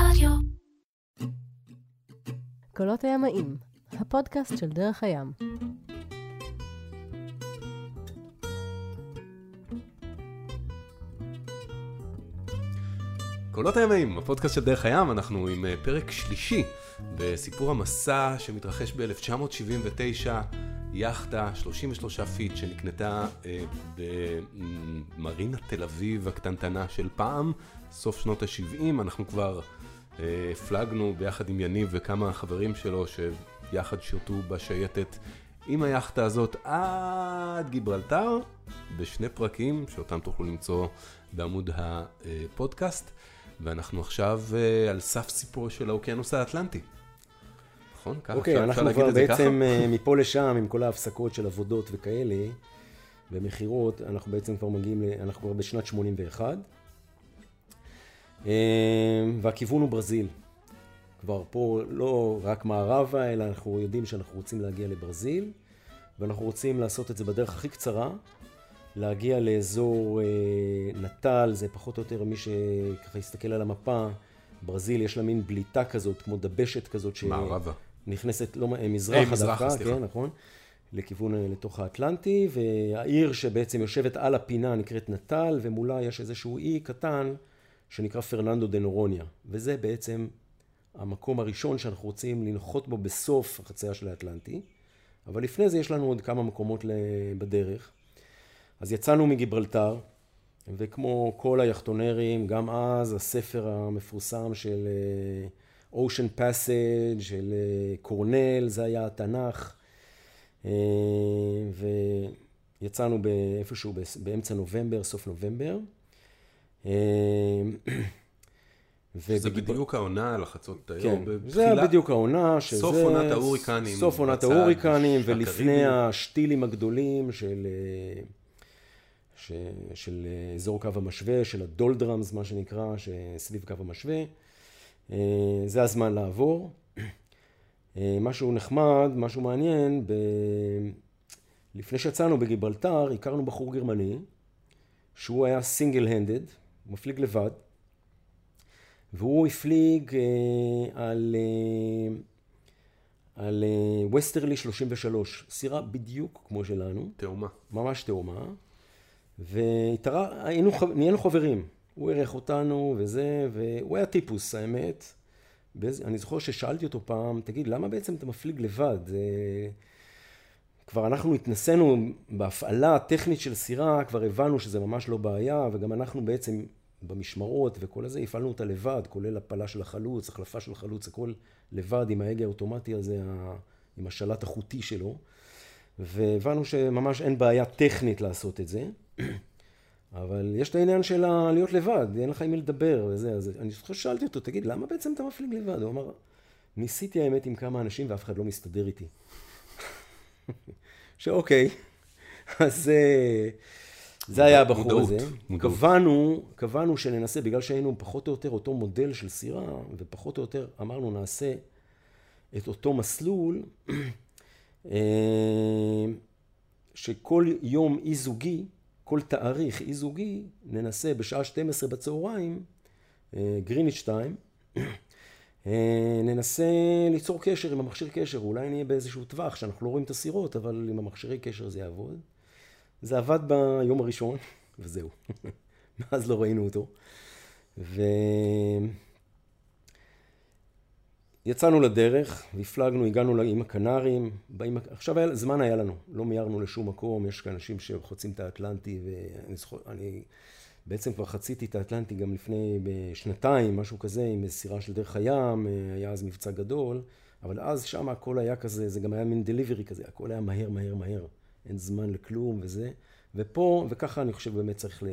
רדיו. קולות הימאים, הפודקאסט של דרך הים. קולות הימאים, הפודקאסט של דרך הים, אנחנו עם אה, פרק שלישי בסיפור המסע שמתרחש ב-1979, יאכטה 33 feet שנקנתה אה, במרינה תל אביב הקטנטנה של פעם, סוף שנות ה-70, אנחנו כבר אה, הפלגנו ביחד עם יניב וכמה חברים שלו שיחד שירתו בשייטת עם היאכטה הזאת עד גיברלטר, בשני פרקים שאותם תוכלו למצוא בעמוד הפודקאסט. ואנחנו עכשיו uh, על סף סיפור של האוקיינוס האטלנטי. נכון? ככה אוקיי, אפשר, אנחנו להגיד כבר את זה ככה? בעצם אה, מפה לשם, עם כל ההפסקות של עבודות וכאלה, ומכירות, אנחנו בעצם כבר מגיעים, אנחנו כבר בשנת 81. אה, והכיוון הוא ברזיל. כבר פה לא רק מערבה, אלא אנחנו יודעים שאנחנו רוצים להגיע לברזיל, ואנחנו רוצים לעשות את זה בדרך הכי קצרה, להגיע לאזור אה, נטל, זה פחות או יותר מי שככה יסתכל על המפה, ברזיל יש לה מין בליטה כזאת, כמו דבשת כזאת. מערבה. נכנסת, לא, אה, אה, מזרחה מזרחה, דווקא, סליחה. כן, נכון, לכיוון, אה, לתוך האטלנטי, והעיר שבעצם יושבת על הפינה נקראת נטל, ומולה יש איזשהו אי קטן שנקרא פרננדו דה נורוניה, וזה בעצם המקום הראשון שאנחנו רוצים לנחות בו בסוף החצייה של האטלנטי, אבל לפני זה יש לנו עוד כמה מקומות בדרך. אז יצאנו מגיברלטר, וכמו כל היחטונרים, גם אז הספר המפורסם של אה, Ocean Passage, של אה, קורנל, זה היה התנ"ך. אה, ויצאנו באיפשהו בס- באמצע נובמבר, סוף נובמבר. אה, זה בדיוק העונה לחצות היום. כן, זה בדיוק העונה, שזה... סוף עונת ההוריקנים סוף עונת ההוריקנים, ולפני. השטילים הגדולים של, אה, ש, של אה, אזור קו המשווה, של הדולדרמס, מה שנקרא, שסביב קו המשווה. זה הזמן לעבור. משהו נחמד, משהו מעניין, ב... לפני שיצאנו בגיברלטר, הכרנו בחור גרמני, שהוא היה סינגל הנדד, הוא מפליג לבד. והוא הפליג אה, על, אה, על אה, וסטרלי 33, סירה בדיוק כמו שלנו, תאומה. ממש תאומה, והיינו, נהיינו חברים, הוא אירח אותנו וזה, והוא היה טיפוס, האמת. באיזה- אני זוכר ששאלתי אותו פעם, תגיד, למה בעצם אתה מפליג לבד? זה... כבר אנחנו התנסינו בהפעלה הטכנית של סירה, כבר הבנו שזה ממש לא בעיה, וגם אנחנו בעצם במשמרות וכל הזה, הפעלנו אותה לבד, כולל הפלה של החלוץ, החלפה של החלוץ, הכל לבד עם ההגה האוטומטי הזה, עם השלט החוטי שלו. והבנו שממש אין בעיה טכנית לעשות את זה. אבל יש את העניין של להיות לבד, אין לך עם מי לדבר וזה, אז אני זוכר ששאלתי אותו, תגיד, למה בעצם אתה מפליג לבד? הוא אמר, ניסיתי האמת עם כמה אנשים ואף אחד לא מסתדר איתי. שאוקיי, אז אה, זה היה הבחור מודעות, הזה. קבענו, קבענו שננסה, בגלל שהיינו פחות או יותר אותו מודל של סירה, ופחות או יותר אמרנו נעשה את אותו מסלול, אה, שכל יום אי זוגי, כל תאריך אי זוגי, ננסה בשעה 12 בצהריים, גריניץ' 2, ננסה ליצור קשר עם המכשיר קשר, אולי נהיה באיזשהו טווח שאנחנו לא רואים את הסירות, אבל עם המכשירי קשר זה יעבוד. זה עבד ביום הראשון, וזהו. מאז לא ראינו אותו. ויצאנו לדרך, והפלגנו, הגענו עם הקנרים, באים... עכשיו היה, זמן היה לנו, לא מיהרנו לשום מקום, יש כאן אנשים שחוצים את האטלנטי, ואני זוכר, בעצם כבר חציתי את האטלנטי גם לפני שנתיים, משהו כזה, עם סירה של דרך הים, היה אז מבצע גדול, אבל אז שם הכל היה כזה, זה גם היה מין דליברי כזה, הכל היה מהר, מהר, מהר, אין זמן לכלום וזה, ופה, וככה אני חושב באמת צריך ל...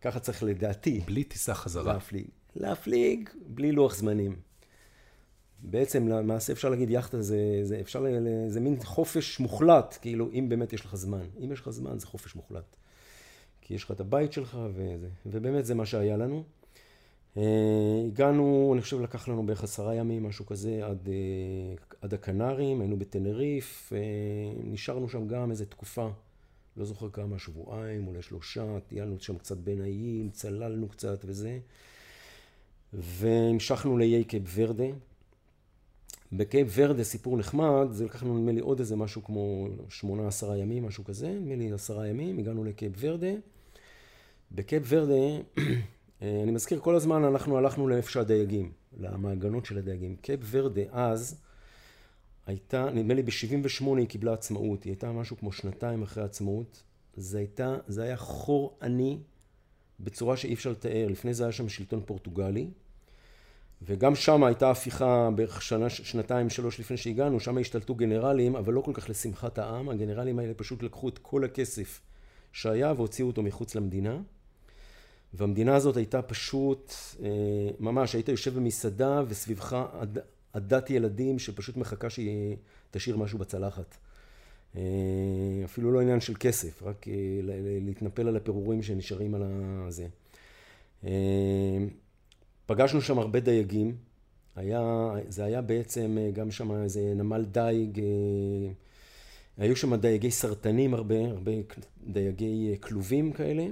ככה צריך לדעתי בלי טיסה חזרה. להפליג. להפליג בלי לוח זמנים. בעצם למעשה אפשר להגיד יאכטה זה, זה, אפשר, ל- ל- זה מין חופש מוחלט, כאילו אם באמת יש לך זמן. אם יש לך זמן זה חופש מוחלט. כי יש לך את הבית שלך וזה, ובאמת זה מה שהיה לנו. אה, הגענו, אני חושב לקח לנו בערך עשרה ימים, משהו כזה, עד, אה, עד הקנרים, היינו בטנריף, אה, נשארנו שם גם איזה תקופה, לא זוכר כמה, שבועיים, אולי שלושה, טיילנו שם קצת בין האיים, צללנו קצת וזה. והמשכנו לאיי קייפ ורדה. בקייפ ורדה, סיפור נחמד, זה לקחנו נדמה לי עוד איזה משהו כמו שמונה עשרה ימים, משהו כזה, נדמה לי עשרה ימים, הגענו לקייפ ורדה. בקייפ ורדה, אני מזכיר כל הזמן, אנחנו הלכנו לאיפה שהדייגים, למעגנות של הדייגים. קייפ ורדה אז הייתה, נדמה לי ב-78 היא קיבלה עצמאות, היא הייתה משהו כמו שנתיים אחרי העצמאות. זה הייתה, זה היה חור עני בצורה שאי אפשר לתאר. לפני זה היה שם שלטון פורטוגלי. וגם שם הייתה הפיכה בערך שנה, שנתיים, שלוש לפני שהגענו, שם השתלטו גנרלים, אבל לא כל כך לשמחת העם, הגנרלים האלה פשוט לקחו את כל הכסף שהיה והוציאו אותו מחוץ למדינה. והמדינה הזאת הייתה פשוט, אה, ממש, היית יושב במסעדה וסביבך עד, עדת ילדים שפשוט מחכה שהיא תשאיר משהו בצלחת. אה, אפילו לא עניין של כסף, רק אה, להתנפל על הפירורים שנשארים על הזה. פגשנו שם הרבה דייגים, היה, זה היה בעצם אה, גם שם איזה נמל דייג, אה, היו שם דייגי סרטנים הרבה, הרבה דייגי אה, כלובים כאלה.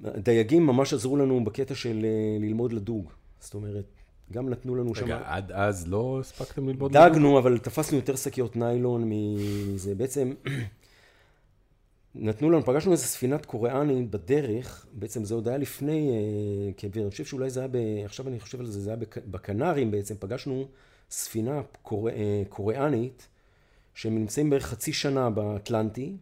ודייגים ממש עזרו לנו בקטע של ללמוד לדוג. זאת אומרת, גם נתנו לנו שם... רגע, עד אז לא הספקתם ללמוד לדוג? דגנו, אבל תפסנו יותר שקיות ניילון מזה. בעצם נתנו לנו, פגשנו איזה ספינת קוריאנית בדרך, בעצם זה עוד היה לפני אה, קבר, אני חושב שאולי זה היה, ב, עכשיו אני חושב על זה, זה היה בקנרים בעצם, פגשנו ספינה קור, אה, קוריאנית, שהם נמצאים בערך חצי שנה באטלנטי,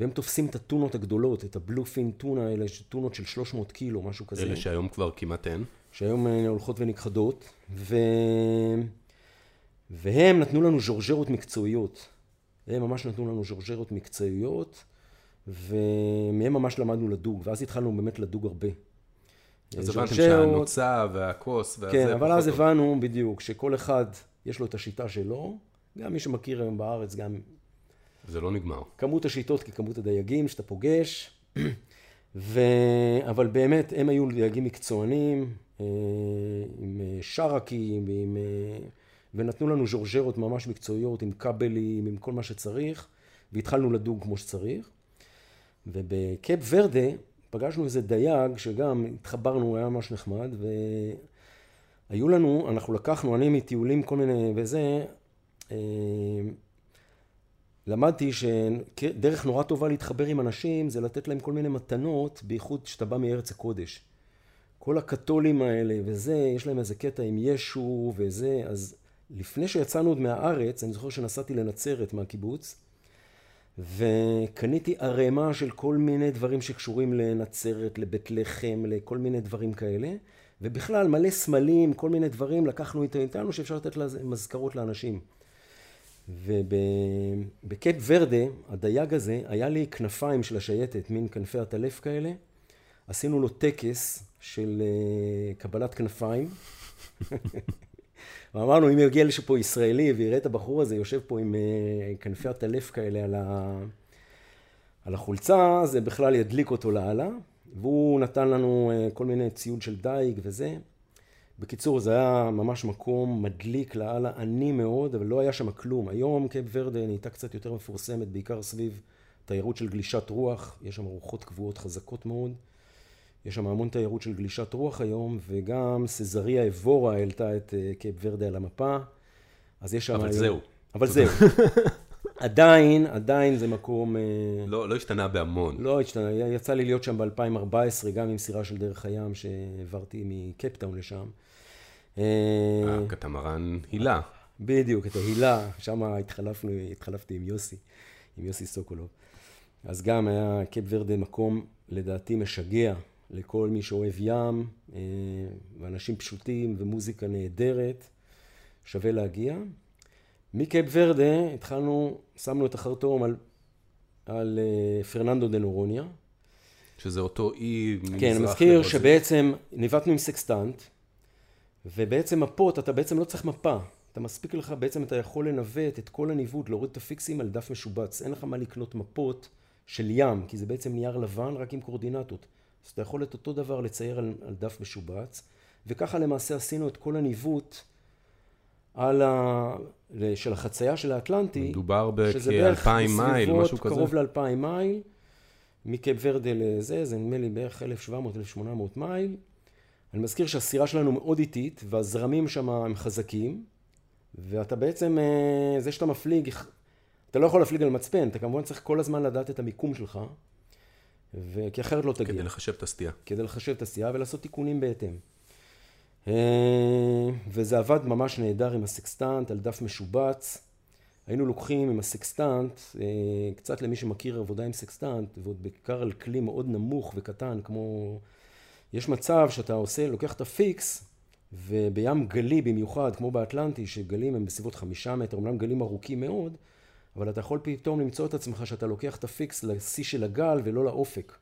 והם תופסים את הטונות הגדולות, את הבלופין טונה האלה, טונות של 300 קילו, משהו כזה. אלה שהיום כבר כמעט אין. שהיום אה, הולכות ונכחדות, ו... והם נתנו לנו ז'ורג'רות מקצועיות. הם ממש נתנו לנו ז'ורג'רות מקצועיות. ומהם ממש למדנו לדוג, ואז התחלנו באמת לדוג הרבה. אז הבנתם שהנוצה והכוס והזה... כן, אבל אז הבנו בדיוק שכל אחד יש לו את השיטה שלו, גם מי שמכיר היום בארץ, גם... זה לא נגמר. כמות השיטות ככמות הדייגים שאתה פוגש, ו... אבל באמת הם היו דייגים מקצוענים, אה, עם אה, שרקים, ועם... אה, ונתנו לנו ז'ורג'רות ממש מקצועיות, עם כבלים, עם כל מה שצריך, והתחלנו לדוג כמו שצריך. ובקייפ ורדה פגשנו איזה דייג שגם התחברנו, היה ממש נחמד, והיו לנו, אנחנו לקחנו, אני מטיולים כל מיני וזה, אה, למדתי שדרך נורא טובה להתחבר עם אנשים זה לתת להם כל מיני מתנות, בייחוד כשאתה בא מארץ הקודש. כל הקתולים האלה וזה, יש להם איזה קטע עם ישו וזה, אז לפני שיצאנו עוד מהארץ, אני זוכר שנסעתי לנצרת מהקיבוץ, וקניתי ערימה של כל מיני דברים שקשורים לנצרת, לבית לחם, לכל מיני דברים כאלה, ובכלל מלא סמלים, כל מיני דברים, לקחנו איתנו שאפשר לתת מזכרות לאנשים. ובקייפ ורדה, הדייג הזה, היה לי כנפיים של השייטת, מין כנפי עטלף כאלה. עשינו לו טקס של אה, קבלת כנפיים. ואמרנו, אם יגיע לפה ישראלי ויראה את הבחור הזה יושב פה עם אה, כנפי עטלף כאלה על, ה... על החולצה, זה בכלל ידליק אותו לאללה. והוא נתן לנו אה, כל מיני ציוד של דייג וזה. בקיצור, זה היה ממש מקום מדליק לאללה, עני מאוד, אבל לא היה שם כלום. היום קייפ ורדה נהייתה קצת יותר מפורסמת, בעיקר סביב תיירות של גלישת רוח. יש שם רוחות קבועות חזקות מאוד. יש שם המון תיירות של גלישת רוח היום, וגם סזריה אבורה העלתה את אה, קייפ ורדה על המפה. אז יש שם... אבל היום... זהו. אבל זהו. עדיין, עדיין זה מקום... אה, לא, לא השתנה בהמון. לא השתנה, יצא לי להיות שם ב-2014, גם עם סירה של דרך הים שהעברתי מקפטאון לשם. אה, הקטמרן הילה. בדיוק, את ההילה, שם התחלפנו, התחלפתי עם יוסי, עם יוסי סוקולוב. אז גם היה קייפ ורדה מקום, לדעתי, משגע לכל מי שאוהב ים, אה, ואנשים פשוטים ומוזיקה נהדרת, שווה להגיע. מקייפ ורדה התחלנו, שמנו את החרטום על, על אה, פרננדו דה נורוניה. שזה אותו אי מזרח כן, אני מזכיר שבעצם ניווטנו עם סקסטנט, ובעצם מפות, אתה בעצם לא צריך מפה. אתה מספיק לך, בעצם אתה יכול לנווט את כל הניווט, להוריד את הפיקסים על דף משובץ. אין לך מה לקנות מפות של ים, כי זה בעצם נייר לבן רק עם קורדינטות. אז אתה יכול את אותו דבר לצייר על, על דף משובץ, וככה למעשה עשינו את כל הניווט על ה... של החצייה של האטלנטי. מדובר בכ-2,000 מייל, משהו כזה. קרוב ל-2,000 מייל, מקייפ ורדה לזה, זה נדמה לי בערך 1,700-1,800 מייל. אני מזכיר שהסירה שלנו מאוד איטית, והזרמים שם הם חזקים, ואתה בעצם, אה, זה שאתה מפליג, אתה לא יכול להפליג על מצפן, אתה כמובן צריך כל הזמן לדעת את המיקום שלך, כי אחרת לא תגיע. כדי לחשב את הסטייה. כדי לחשב את הסטייה ולעשות תיקונים בהתאם. אה, וזה עבד ממש נהדר עם הסקסטנט על דף משובץ. היינו לוקחים עם הסקסטנט, אה, קצת למי שמכיר עבודה עם סקסטנט, ועוד בעיקר על כלי מאוד נמוך וקטן, כמו... יש מצב שאתה עושה, לוקח את ה fix, ובים גלי במיוחד, כמו באטלנטי, שגלים הם בסביבות חמישה מטר, אומנם גלים ארוכים מאוד, אבל אתה יכול פתאום למצוא את עצמך שאתה לוקח את ה fix לשיא של הגל ולא לאופק.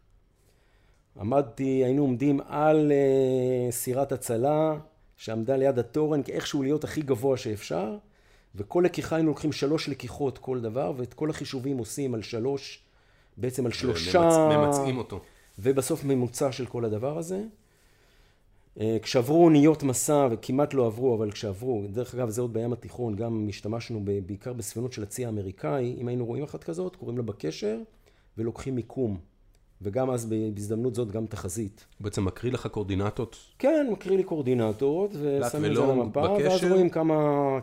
עמדתי, היינו עומדים על אה, סירת הצלה שעמדה ליד התורן, איכשהו להיות הכי גבוה שאפשר, וכל לקיחה היינו לוקחים שלוש לקיחות כל דבר, ואת כל החישובים עושים על שלוש, בעצם על שלושה... ממצאים אותו. ובסוף ממוצע של כל הדבר הזה. אה, כשעברו אוניות משא, וכמעט לא עברו, אבל כשעברו, דרך אגב זה עוד בים התיכון, גם השתמשנו בעיקר בספינות של הצי האמריקאי, אם היינו רואים אחת כזאת, קוראים לה בקשר, ולוקחים מיקום. וגם אז בהזדמנות זאת גם תחזית. בעצם מקריא לך קורדינטות? כן, מקריא לי קורדינטות, ושמים את זה על המפה, ואז רואים כמה,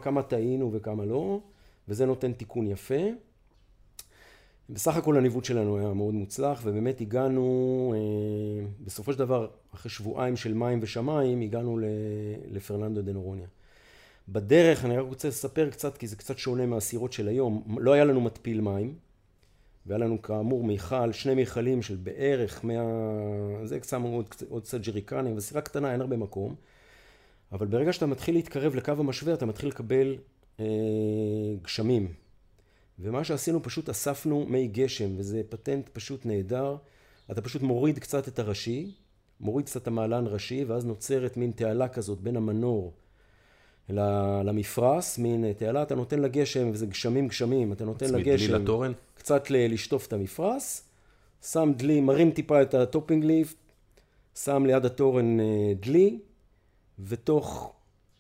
כמה טעינו וכמה לא, וזה נותן תיקון יפה. בסך הכל הניווט שלנו היה מאוד מוצלח, ובאמת הגענו, אה, בסופו של דבר, אחרי שבועיים של מים ושמיים, הגענו לפרננדו דה נורוניה. בדרך, אני רק רוצה לספר קצת, כי זה קצת שונה מהסירות של היום, לא היה לנו מתפיל מים, והיה לנו כאמור מיכל, שני מיכלים של בערך 100, זה קצת עוד, עוד קצת ג'ריקנים, וסירה קטנה, אין הרבה מקום, אבל ברגע שאתה מתחיל להתקרב לקו המשווה, אתה מתחיל לקבל אה, גשמים. ומה שעשינו פשוט אספנו מי גשם וזה פטנט פשוט נהדר אתה פשוט מוריד קצת את הראשי מוריד קצת המעלן ראשי ואז נוצרת מין תעלה כזאת בין המנור למפרש מין תעלה אתה נותן לגשם וזה גשמים גשמים אתה נותן לגשם לתורן? קצת לשטוף את המפרש שם דלי מרים טיפה את ה topping lift שם ליד התורן אה, דלי ותוך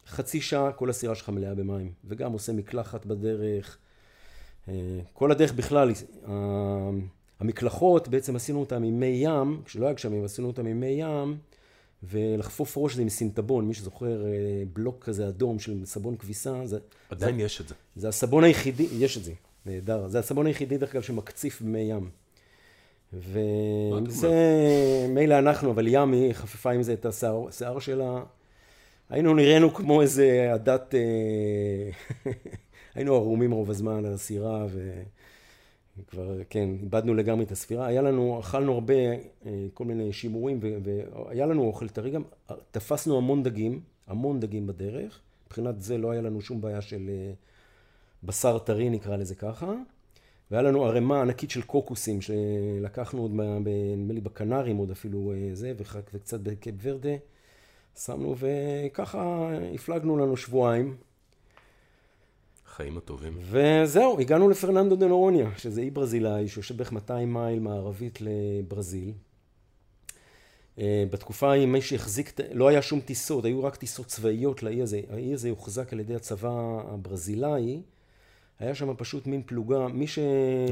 חצי שעה כל הסירה שלך מלאה במים וגם עושה מקלחת בדרך כל הדרך בכלל, המקלחות בעצם עשינו אותן עם מי ים, כשלא היה גשמים עשינו אותן עם מי ים ולחפוף ראש זה עם סינטבון, מי שזוכר אה, בלוק כזה אדום של סבון כביסה. זה, עדיין זה, יש את זה. זה הסבון היחידי, יש את זה, נהדר. זה הסבון היחידי דרך אגב שמקציף במי ים. וזה מילא אנחנו, אבל ים היא חפפה עם זה את השיער שלה. היינו נראינו כמו איזה עדת... אה, היינו ערומים רוב הזמן על הסירה וכבר, כן, איבדנו לגמרי את הספירה. היה לנו, אכלנו הרבה, אה, כל מיני שימורים והיה לנו אוכל טרי גם. תפסנו המון דגים, המון דגים בדרך. מבחינת זה לא היה לנו שום בעיה של אה, בשר טרי נקרא לזה ככה. והיה לנו ערימה ענקית של קוקוסים שלקחנו עוד, נדמה לי בקנרים עוד אפילו אה, זה, וקצת בקייפ ורדה. שמנו וככה הפלגנו לנו שבועיים. החיים הטובים. וזהו, הגענו לפרננדו דה נורוניה, שזה אי ברזילאי שיושב בערך 200 מייל מערבית לברזיל. אה, בתקופה ההיא מי שהחזיק, לא היה שום טיסות, היו רק טיסות צבאיות לאי הזה. האי הזה הוחזק על ידי הצבא הברזילאי. היה שם פשוט מין פלוגה, מי ש...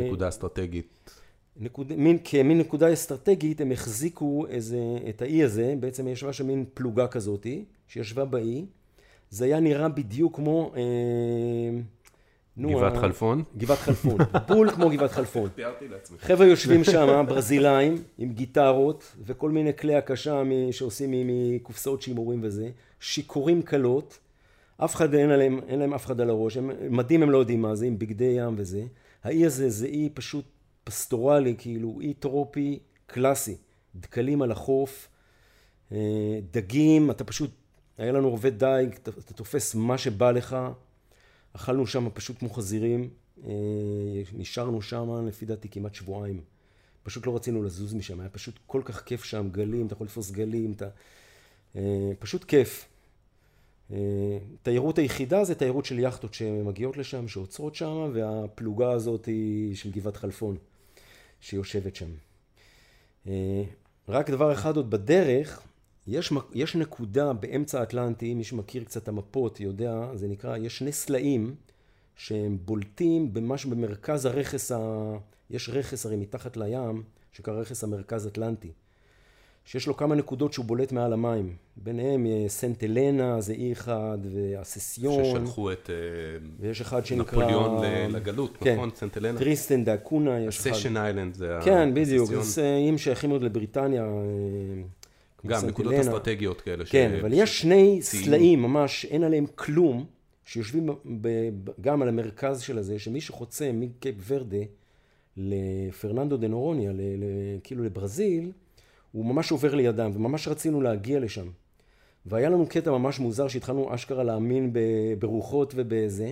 נקודה אסטרטגית. נקוד, מין, כמין נקודה אסטרטגית הם החזיקו איזה, את האי הזה, בעצם ישבה שם מין פלוגה כזאתי, שישבה באי. זה היה נראה בדיוק כמו... אה, נו, גבעת ה... חלפון? גבעת חלפון, בול כמו גבעת חלפון. תיארתי לעצמי. חבר'ה יושבים שם, ברזילאים, עם גיטרות, וכל מיני כלי הקשה שעושים מקופסאות שימורים וזה, שיכורים קלות, אף אחד אין עליהם, אין להם אף אחד על הראש, הם, מדים הם לא יודעים מה זה, עם בגדי ים וזה. האי הזה זה אי פשוט פסטורלי, כאילו אי טרופי קלאסי. דקלים על החוף, אה, דגים, אתה פשוט, היה לנו עובד דייג, אתה, אתה תופס מה שבא לך. אכלנו שם פשוט כמו חזירים, אה, נשארנו שם לפי דעתי כמעט שבועיים. פשוט לא רצינו לזוז משם, היה פשוט כל כך כיף שם, גלים, אתה יכול לתפוס גלים, אתה... אה, פשוט כיף. אה, תיירות היחידה זה תיירות של יאכטות שמגיעות לשם, שעוצרות שם, והפלוגה הזאת היא של גבעת חלפון, שיושבת שם. רק דבר אחד עוד בדרך, יש, יש נקודה באמצע האטלנטי, מי שמכיר קצת את המפות יודע, זה נקרא, יש שני סלעים שהם בולטים ממש במרכז הרכס, ה... יש רכס הרי מתחת לים, שנקרא רכס המרכז אטלנטי, שיש לו כמה נקודות שהוא בולט מעל המים. ביניהם אה, סנט אלנה, זה אי אחד, ואסנסיון. ששלחו את ויש אחד שנקרא... נפוליאון לגלות, כן. נכון? סנט אלנה? טריסטן דה קוניה, יש אחד. Ascension Island זה כן, בדיוק. זה איים שייכים עוד לבריטניה. גם נקודות. אסטרטגיות כאלה. ש- כן, אבל יש שני ציינו. סלעים ממש, אין עליהם כלום, שיושבים ב- ב- גם על המרכז של הזה, שמי שחוצה מקייפ ורדה לפרננדו דה נורוניה, ל- ל- כאילו לברזיל, הוא ממש עובר לידם, וממש רצינו להגיע לשם. והיה לנו קטע ממש מוזר שהתחלנו אשכרה להאמין ב- ברוחות ובזה,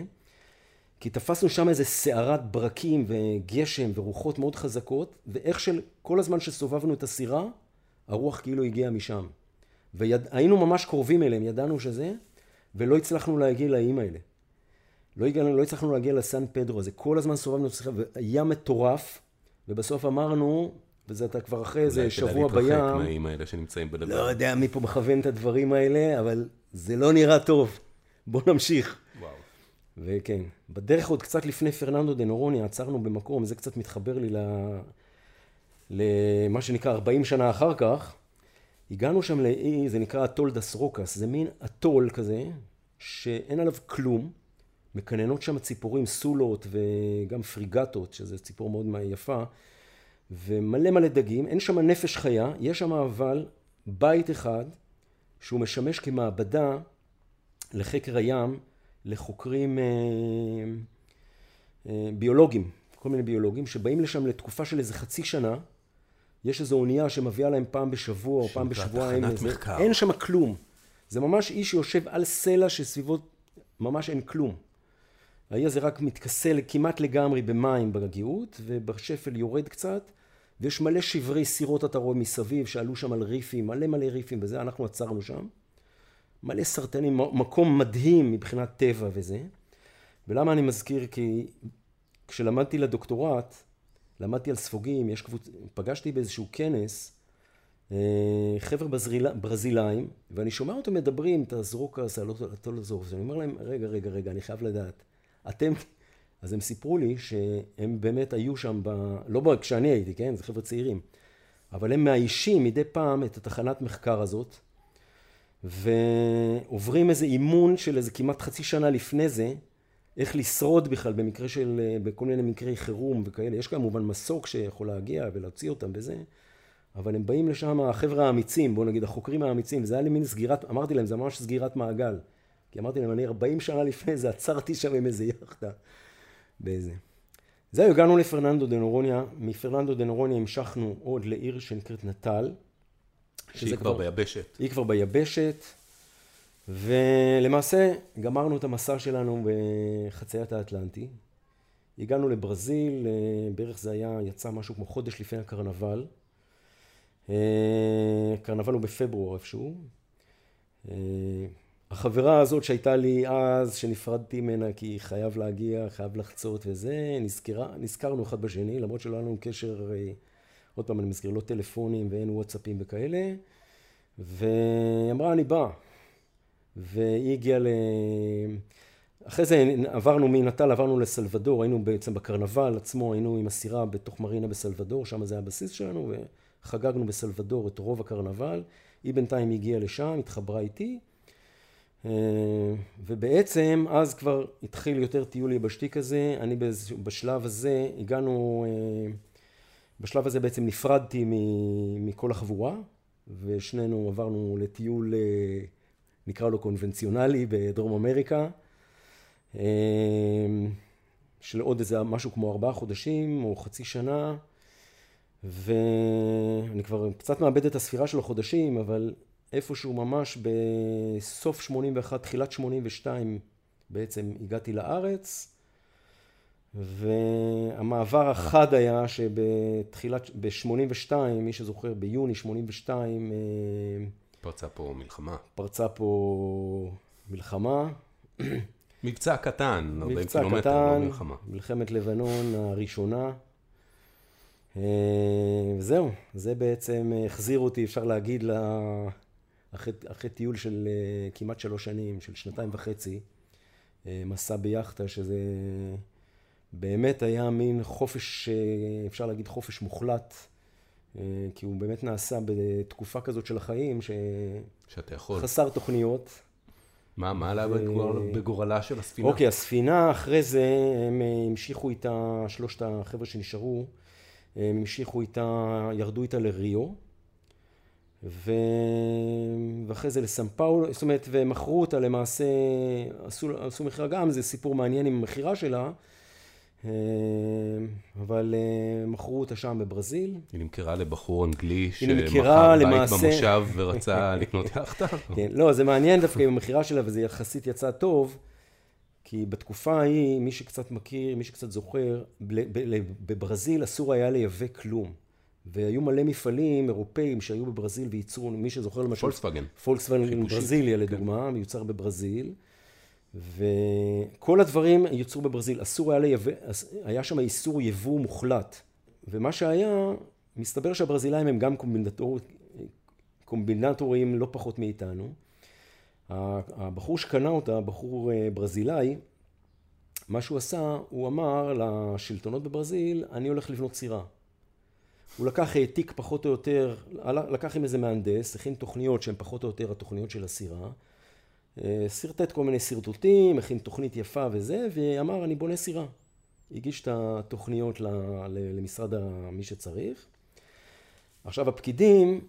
כי תפסנו שם איזה סערת ברקים וגשם ורוחות מאוד חזקות, ואיך שכל הזמן שסובבנו את הסירה, הרוח כאילו הגיעה משם. והיינו ממש קרובים אליהם, ידענו שזה, ולא הצלחנו להגיע לאיים האלה. לא, הגענו, לא הצלחנו להגיע לסן פדרו הזה, כל הזמן סובבנו השיחה, והיה מטורף, ובסוף אמרנו, וזה אתה כבר אחרי איזה אולי שבוע כדאי להתרחק בים, מהאיים האלה שנמצאים בלבן. לא יודע מי פה מכוון את הדברים האלה, אבל זה לא נראה טוב. בוא נמשיך. וואו. וכן, בדרך עוד קצת לפני פרננדו דה נורוניה עצרנו במקום, זה קצת מתחבר לי ל... למה שנקרא 40 שנה אחר כך. הגענו שם לאי, זה נקרא אטול דס רוקס, זה מין אטול כזה, שאין עליו כלום. מקננות שם ציפורים, סולות וגם פריגטות, שזה ציפור מאוד יפה, ומלא מלא דגים, אין שם נפש חיה, יש שם אבל בית אחד שהוא משמש כמעבדה לחקר הים, לחוקרים אה, אה, ביולוגים, כל מיני ביולוגים, שבאים לשם לתקופה של איזה חצי שנה, יש איזו אונייה שמביאה להם פעם בשבוע או פעם בשבועיים. אין שם כלום. זה ממש איש שיושב על סלע שסביבו ממש אין כלום. האי הזה רק מתכסה כמעט לגמרי במים בגאות, ובשפל יורד קצת, ויש מלא שברי סירות אתה רואה מסביב, שעלו שם על ריפים, מלא מלא ריפים וזה, אנחנו עצרנו שם. מלא סרטנים, מקום מדהים מבחינת טבע וזה. ולמה אני מזכיר? כי כשלמדתי לדוקטורט, למדתי על ספוגים, יש קבוצ... פגשתי באיזשהו כנס אה, חבר'ה ברזיל... ברזילאים, ואני שומע אותם מדברים, את הזרוקס, על הטולוזורס, ואני אומר להם, רגע, רגע, רגע, אני חייב לדעת. אתם, אז הם סיפרו לי שהם באמת היו שם, ב... לא ב- כשאני הייתי, כן? זה חבר'ה צעירים, אבל הם מאיישים מדי פעם את התחנת מחקר הזאת, ועוברים איזה אימון של איזה כמעט חצי שנה לפני זה, איך לשרוד בכלל במקרה של, בכל מיני מקרי חירום וכאלה. יש כמובן מסוק שיכול להגיע ולהוציא אותם בזה, אבל הם באים לשם, החבר'ה האמיצים, בואו נגיד, החוקרים האמיצים, וזה היה לי מין סגירת, אמרתי להם, זה ממש סגירת מעגל. כי אמרתי להם, אני 40 שנה לפני זה עצרתי שם עם איזה יאכטה. באיזה. זהו, הגענו לפרננדו דה נורוניה, מפרננדו דה נורוניה המשכנו עוד לעיר שנקראת נטל. שהיא כבר ביבשת. היא כבר ביבשת, ולמעשה גמרנו את המסע שלנו בחציית האטלנטי. הגענו לברזיל, אה, בערך זה היה, יצא משהו כמו חודש לפני הקרנבל. אה, הקרנבל הוא בפברואר איפשהו. אה, החברה הזאת שהייתה לי אז, שנפרדתי ממנה כי חייב להגיע, חייב לחצות וזה, נזכרה, נזכרנו אחד בשני, למרות שלא היה לנו קשר, עוד פעם אני מזכיר, לא טלפונים ואין וואטסאפים וכאלה, והיא אמרה אני באה, והיא הגיעה ל... אחרי זה עברנו מנטל, עברנו לסלבדור, היינו בעצם בקרנבל עצמו, היינו עם הסירה בתוך מרינה בסלבדור, שם זה הבסיס שלנו, וחגגנו בסלבדור את רוב הקרנבל. היא בינתיים הגיעה לשם, התחברה איתי, אה, ובעצם אז כבר התחיל יותר טיול יבשתי כזה, אני בשלב הזה הגענו, אה, בשלב הזה בעצם נפרדתי מכל החבורה, ושנינו עברנו לטיול, אה, נקרא לו קונבנציונלי, בדרום אמריקה. אה, של עוד איזה משהו כמו ארבעה חודשים או חצי שנה, ואני כבר קצת מאבד את הספירה של החודשים, אבל איפשהו ממש בסוף 81, תחילת 82 בעצם הגעתי לארץ, והמעבר החד היה שבתחילת, ב-82, מי שזוכר, ביוני 82, אה, פרצה פה מלחמה. פרצה פה מלחמה. מבצע קטן, 40 מבצע קילומטר, קטן, לא מלחמה. מלחמת לבנון הראשונה. אה, וזהו, זה בעצם החזיר אותי, אפשר להגיד. אחרי, אחרי טיול של אה, כמעט שלוש שנים, של שנתיים וחצי, אה, מסע ביאכטה, שזה באמת היה מין חופש, אפשר להגיד חופש מוחלט, כי הוא באמת נעשה בתקופה כזאת של החיים, שאתה יכול. שחסר תוכניות. מה, מה עלה בגורל- בגורלה של הספינה? אוקיי, הספינה, אחרי זה הם אה, המשיכו איתה, שלושת החבר'ה שנשארו, הם המשיכו איתה, ירדו איתה לריו, ו... ואחרי זה לסן פאולו, זאת אומרת, ומכרו אותה למעשה, עשו, עשו מכירה גם, זה סיפור מעניין עם המכירה שלה, אה, אבל אה, מכרו אותה שם בברזיל. היא נמכרה לבחור אנגלי שמכר בית למעשה- במושב ורצה לקנות יאכטה? כן, לא, זה מעניין דווקא עם המכירה שלה, וזה יחסית יצא טוב, כי בתקופה ההיא, מי שקצת מכיר, מי שקצת זוכר, בברזיל אסור היה לייבא כלום. והיו מלא מפעלים אירופאים שהיו בברזיל וייצרו, מי שזוכר למשל... פולקסווגן. פולקסווגן ברזיליה כן. לדוגמה, מיוצר בברזיל. וכל הדברים יוצרו בברזיל. אסור היה לייבא, היה שם איסור יבוא מוחלט. ומה שהיה, מסתבר שהברזילאים הם גם קומבינטור, קומבינטורים לא פחות מאיתנו. הבחור שקנה אותה, בחור אה, ברזילאי, מה שהוא עשה, הוא אמר לשלטונות בברזיל, אני הולך לבנות סירה. הוא לקח, העתיק פחות או יותר, לקח עם איזה מהנדס, הכין תוכניות שהן פחות או יותר התוכניות של הסירה, אה, שרטט כל מיני שרטוטים, הכין תוכנית יפה וזה, ואמר, אני בונה סירה. הגיש את התוכניות למשרד מי שצריך. עכשיו, הפקידים,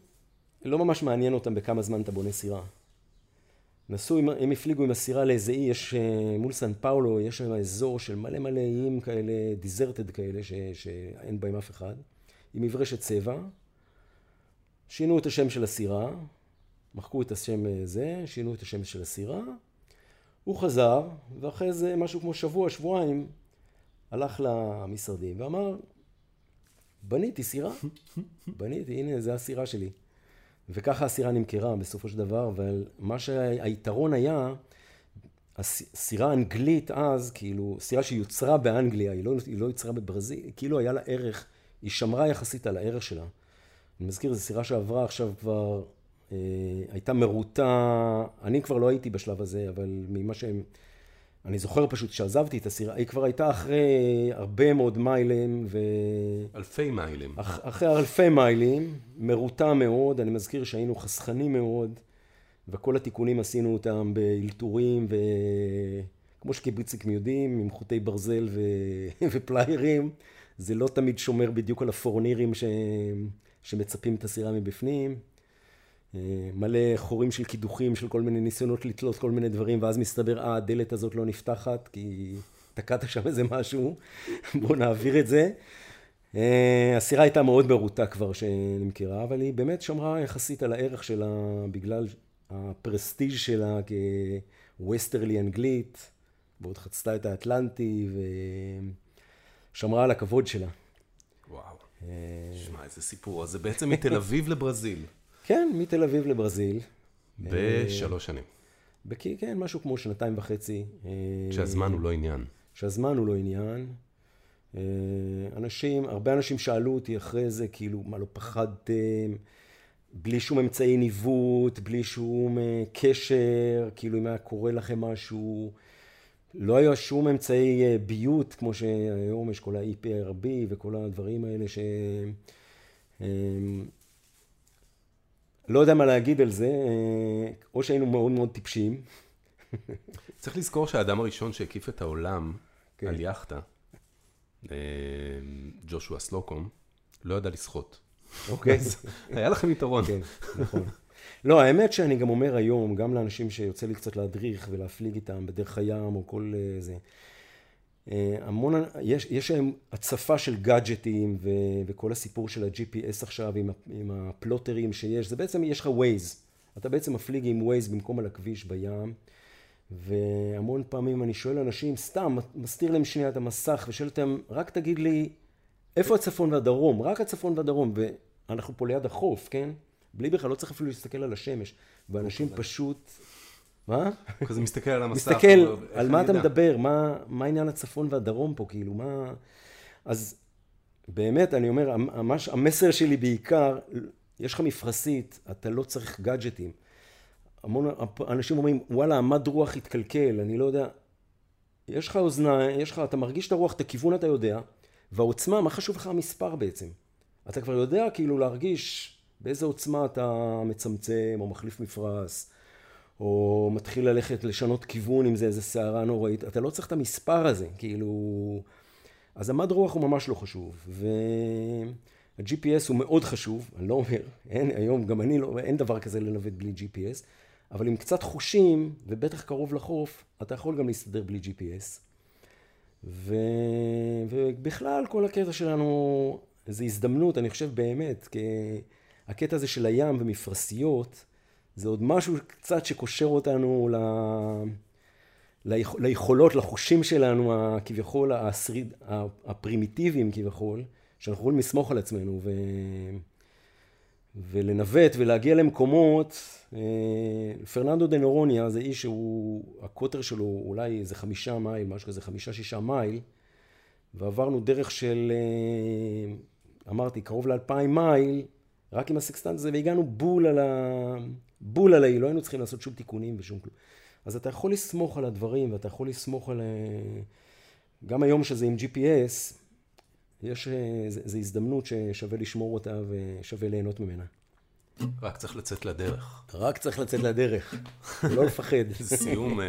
לא ממש מעניין אותם בכמה זמן אתה בונה סירה. נסעו, עם- הם הפליגו עם הסירה לאיזה אי, יש אה, מול סן פאולו, יש שם אזור של מלא מלא איים כאלה, דיזרטד כאלה, ש, שאין בהם אף אחד, עם מברשת צבע. שינו את השם של הסירה, מחקו את השם אה, זה, שינו את השם של הסירה. הוא חזר, ואחרי זה משהו כמו שבוע, שבועיים, הלך למשרדים ואמר, בניתי סירה, בניתי, הנה, זה הסירה שלי. וככה הסירה נמכרה בסופו של דבר, אבל מה שהיתרון היה, הסירה האנגלית אז, כאילו, סירה שיוצרה באנגליה, היא לא, היא לא יוצרה בברזיל, כאילו היה לה ערך, היא שמרה יחסית על הערך שלה. אני מזכיר, זו סירה שעברה עכשיו כבר, הייתה מרוטה, אני כבר לא הייתי בשלב הזה, אבל ממה שהם, אני זוכר פשוט שעזבתי את הסירה, היא כבר הייתה אחרי הרבה מאוד מיילים, ו... אלפי מיילים. אח, אחרי אלפי מיילים, מרוטה מאוד, אני מזכיר שהיינו חסכנים מאוד, וכל התיקונים עשינו אותם באלתורים, וכמו שקיבוציקים יודעים, עם חוטי ברזל ו... ופליירים, זה לא תמיד שומר בדיוק על הפורנירים ש... שמצפים את הסירה מבפנים. מלא חורים של קידוחים, של כל מיני ניסיונות לתלות כל מיני דברים, ואז מסתבר, אה, הדלת הזאת לא נפתחת, כי תקעת שם איזה משהו, בואו נעביר את זה. אה, הסירה הייתה מאוד מרוטה כבר שנמכרה, אבל היא באמת שמרה יחסית על הערך שלה בגלל הפרסטיג' שלה כווסטרלי אנגלית, ועוד חצתה את האטלנטי ושמרה על הכבוד שלה. וואו. אה, שמע, איזה סיפור. אז זה בעצם מתל אביב לברזיל. כן, מתל אביב לברזיל. בשלוש שנים. בכי, כן, משהו כמו שנתיים וחצי. אה, שהזמן הוא לא עניין. שהזמן הוא לא עניין. אה, אנשים, הרבה אנשים שאלו אותי אחרי זה, כאילו, מה לא פחדתם? בלי שום אמצעי ניווט, בלי שום אה, קשר, כאילו אם היה קורה לכם משהו. לא היה שום אמצעי אה, ביות, כמו שהיום יש כל ה-EPRB וכל הדברים האלה ש... לא יודע מה להגיד על זה, אה, או שהיינו מאוד מאוד טיפשים. צריך לזכור שהאדם הראשון שהקיף את העולם כן. על יאכטה, אה, ג'ושוע סלוקום, לא ידע לשחות. אוקיי. היה לכם יתרון. כן, נכון. לא, האמת שאני גם אומר היום, גם לאנשים שיוצא לי קצת להדריך ולהפליג איתם בדרך הים או כל אה, זה, המון, יש, יש היום הצפה של גאדג'טים ו, וכל הסיפור של ה-GPS עכשיו עם, עם הפלוטרים שיש, זה בעצם, יש לך Waze. אתה בעצם מפליג עם Waze במקום על הכביש בים, והמון פעמים אני שואל אנשים, סתם, מסתיר להם שנייה את המסך ושואל אותם, רק תגיד לי, איפה הצפון והדרום? רק הצפון והדרום, ואנחנו פה ליד החוף, כן? בלי בכלל, לא צריך אפילו להסתכל על השמש. ואנשים פשוט... מה? כזה מסתכל על המסך. מסתכל, איך על מה אתה? מדבר? מה, עניין הצפון והדרום פה? כאילו, מה... אז באמת, אני אומר, ממש, המסר שלי בעיקר, יש לך מפרשית, אתה לא צריך גאדג'טים. המון אנשים אומרים, וואלה, המד רוח התקלקל, אני לא יודע. יש לך אוזניים, יש לך, אתה מרגיש את הרוח, את הכיוון אתה יודע, והעוצמה, מה חשוב לך המספר בעצם? אתה כבר יודע כאילו להרגיש באיזה עוצמה אתה מצמצם, או מחליף מפרש, או מתחיל ללכת לשנות כיוון אם זה איזה סערה נוראית. אתה לא צריך את המספר הזה, כאילו... אז המד רוח הוא ממש לא חשוב. וה-GPS הוא מאוד חשוב, אני לא אומר, אין היום, גם אני לא, אין דבר כזה לנווט בלי GPS, אבל עם קצת חושים, ובטח קרוב לחוף, אתה יכול גם להסתדר בלי GPS. ו... ובכלל, כל הקטע שלנו זה הזדמנות, אני חושב באמת, כי הקטע הזה של הים ומפרשיות, זה עוד משהו קצת שקושר אותנו ל... ליכ... ליכולות, לחושים שלנו, כביכול, השריד, הפרימיטיביים כביכול, שאנחנו יכולים לסמוך על עצמנו ו... ולנווט ולהגיע למקומות. אה, פרננדו דה נורוניה זה אי שהוא, הקוטר שלו אולי איזה חמישה מייל, משהו כזה, חמישה שישה מייל, ועברנו דרך של, אה, אמרתי, קרוב לאלפיים מייל, רק עם הסקסטנט הזה, והגענו בול על ה... בול על האי, לא היינו צריכים לעשות שום תיקונים ושום כלום. אז אתה יכול לסמוך על הדברים, ואתה יכול לסמוך על... אה, גם היום שזה עם GPS, יש, זו הזדמנות ששווה לשמור אותה ושווה ליהנות ממנה. רק צריך לצאת לדרך. רק צריך לצאת לדרך, לא לפחד. סיום,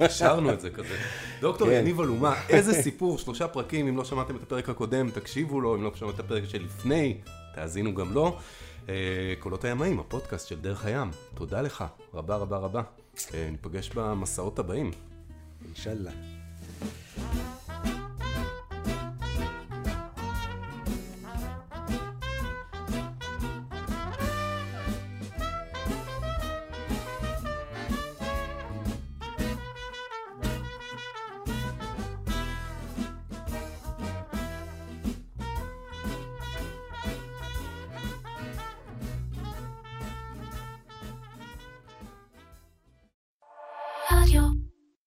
השארנו את זה כזה. דוקטור כן. יניב אלומה, איזה סיפור, שלושה פרקים, אם לא שמעתם את הפרק הקודם, תקשיבו לו, אם לא שמעתם את הפרק שלפני, תאזינו גם לו. קולות הימאים, הפודקאסט של דרך הים. תודה לך, רבה רבה רבה. ניפגש במסעות הבאים. אינשאללה.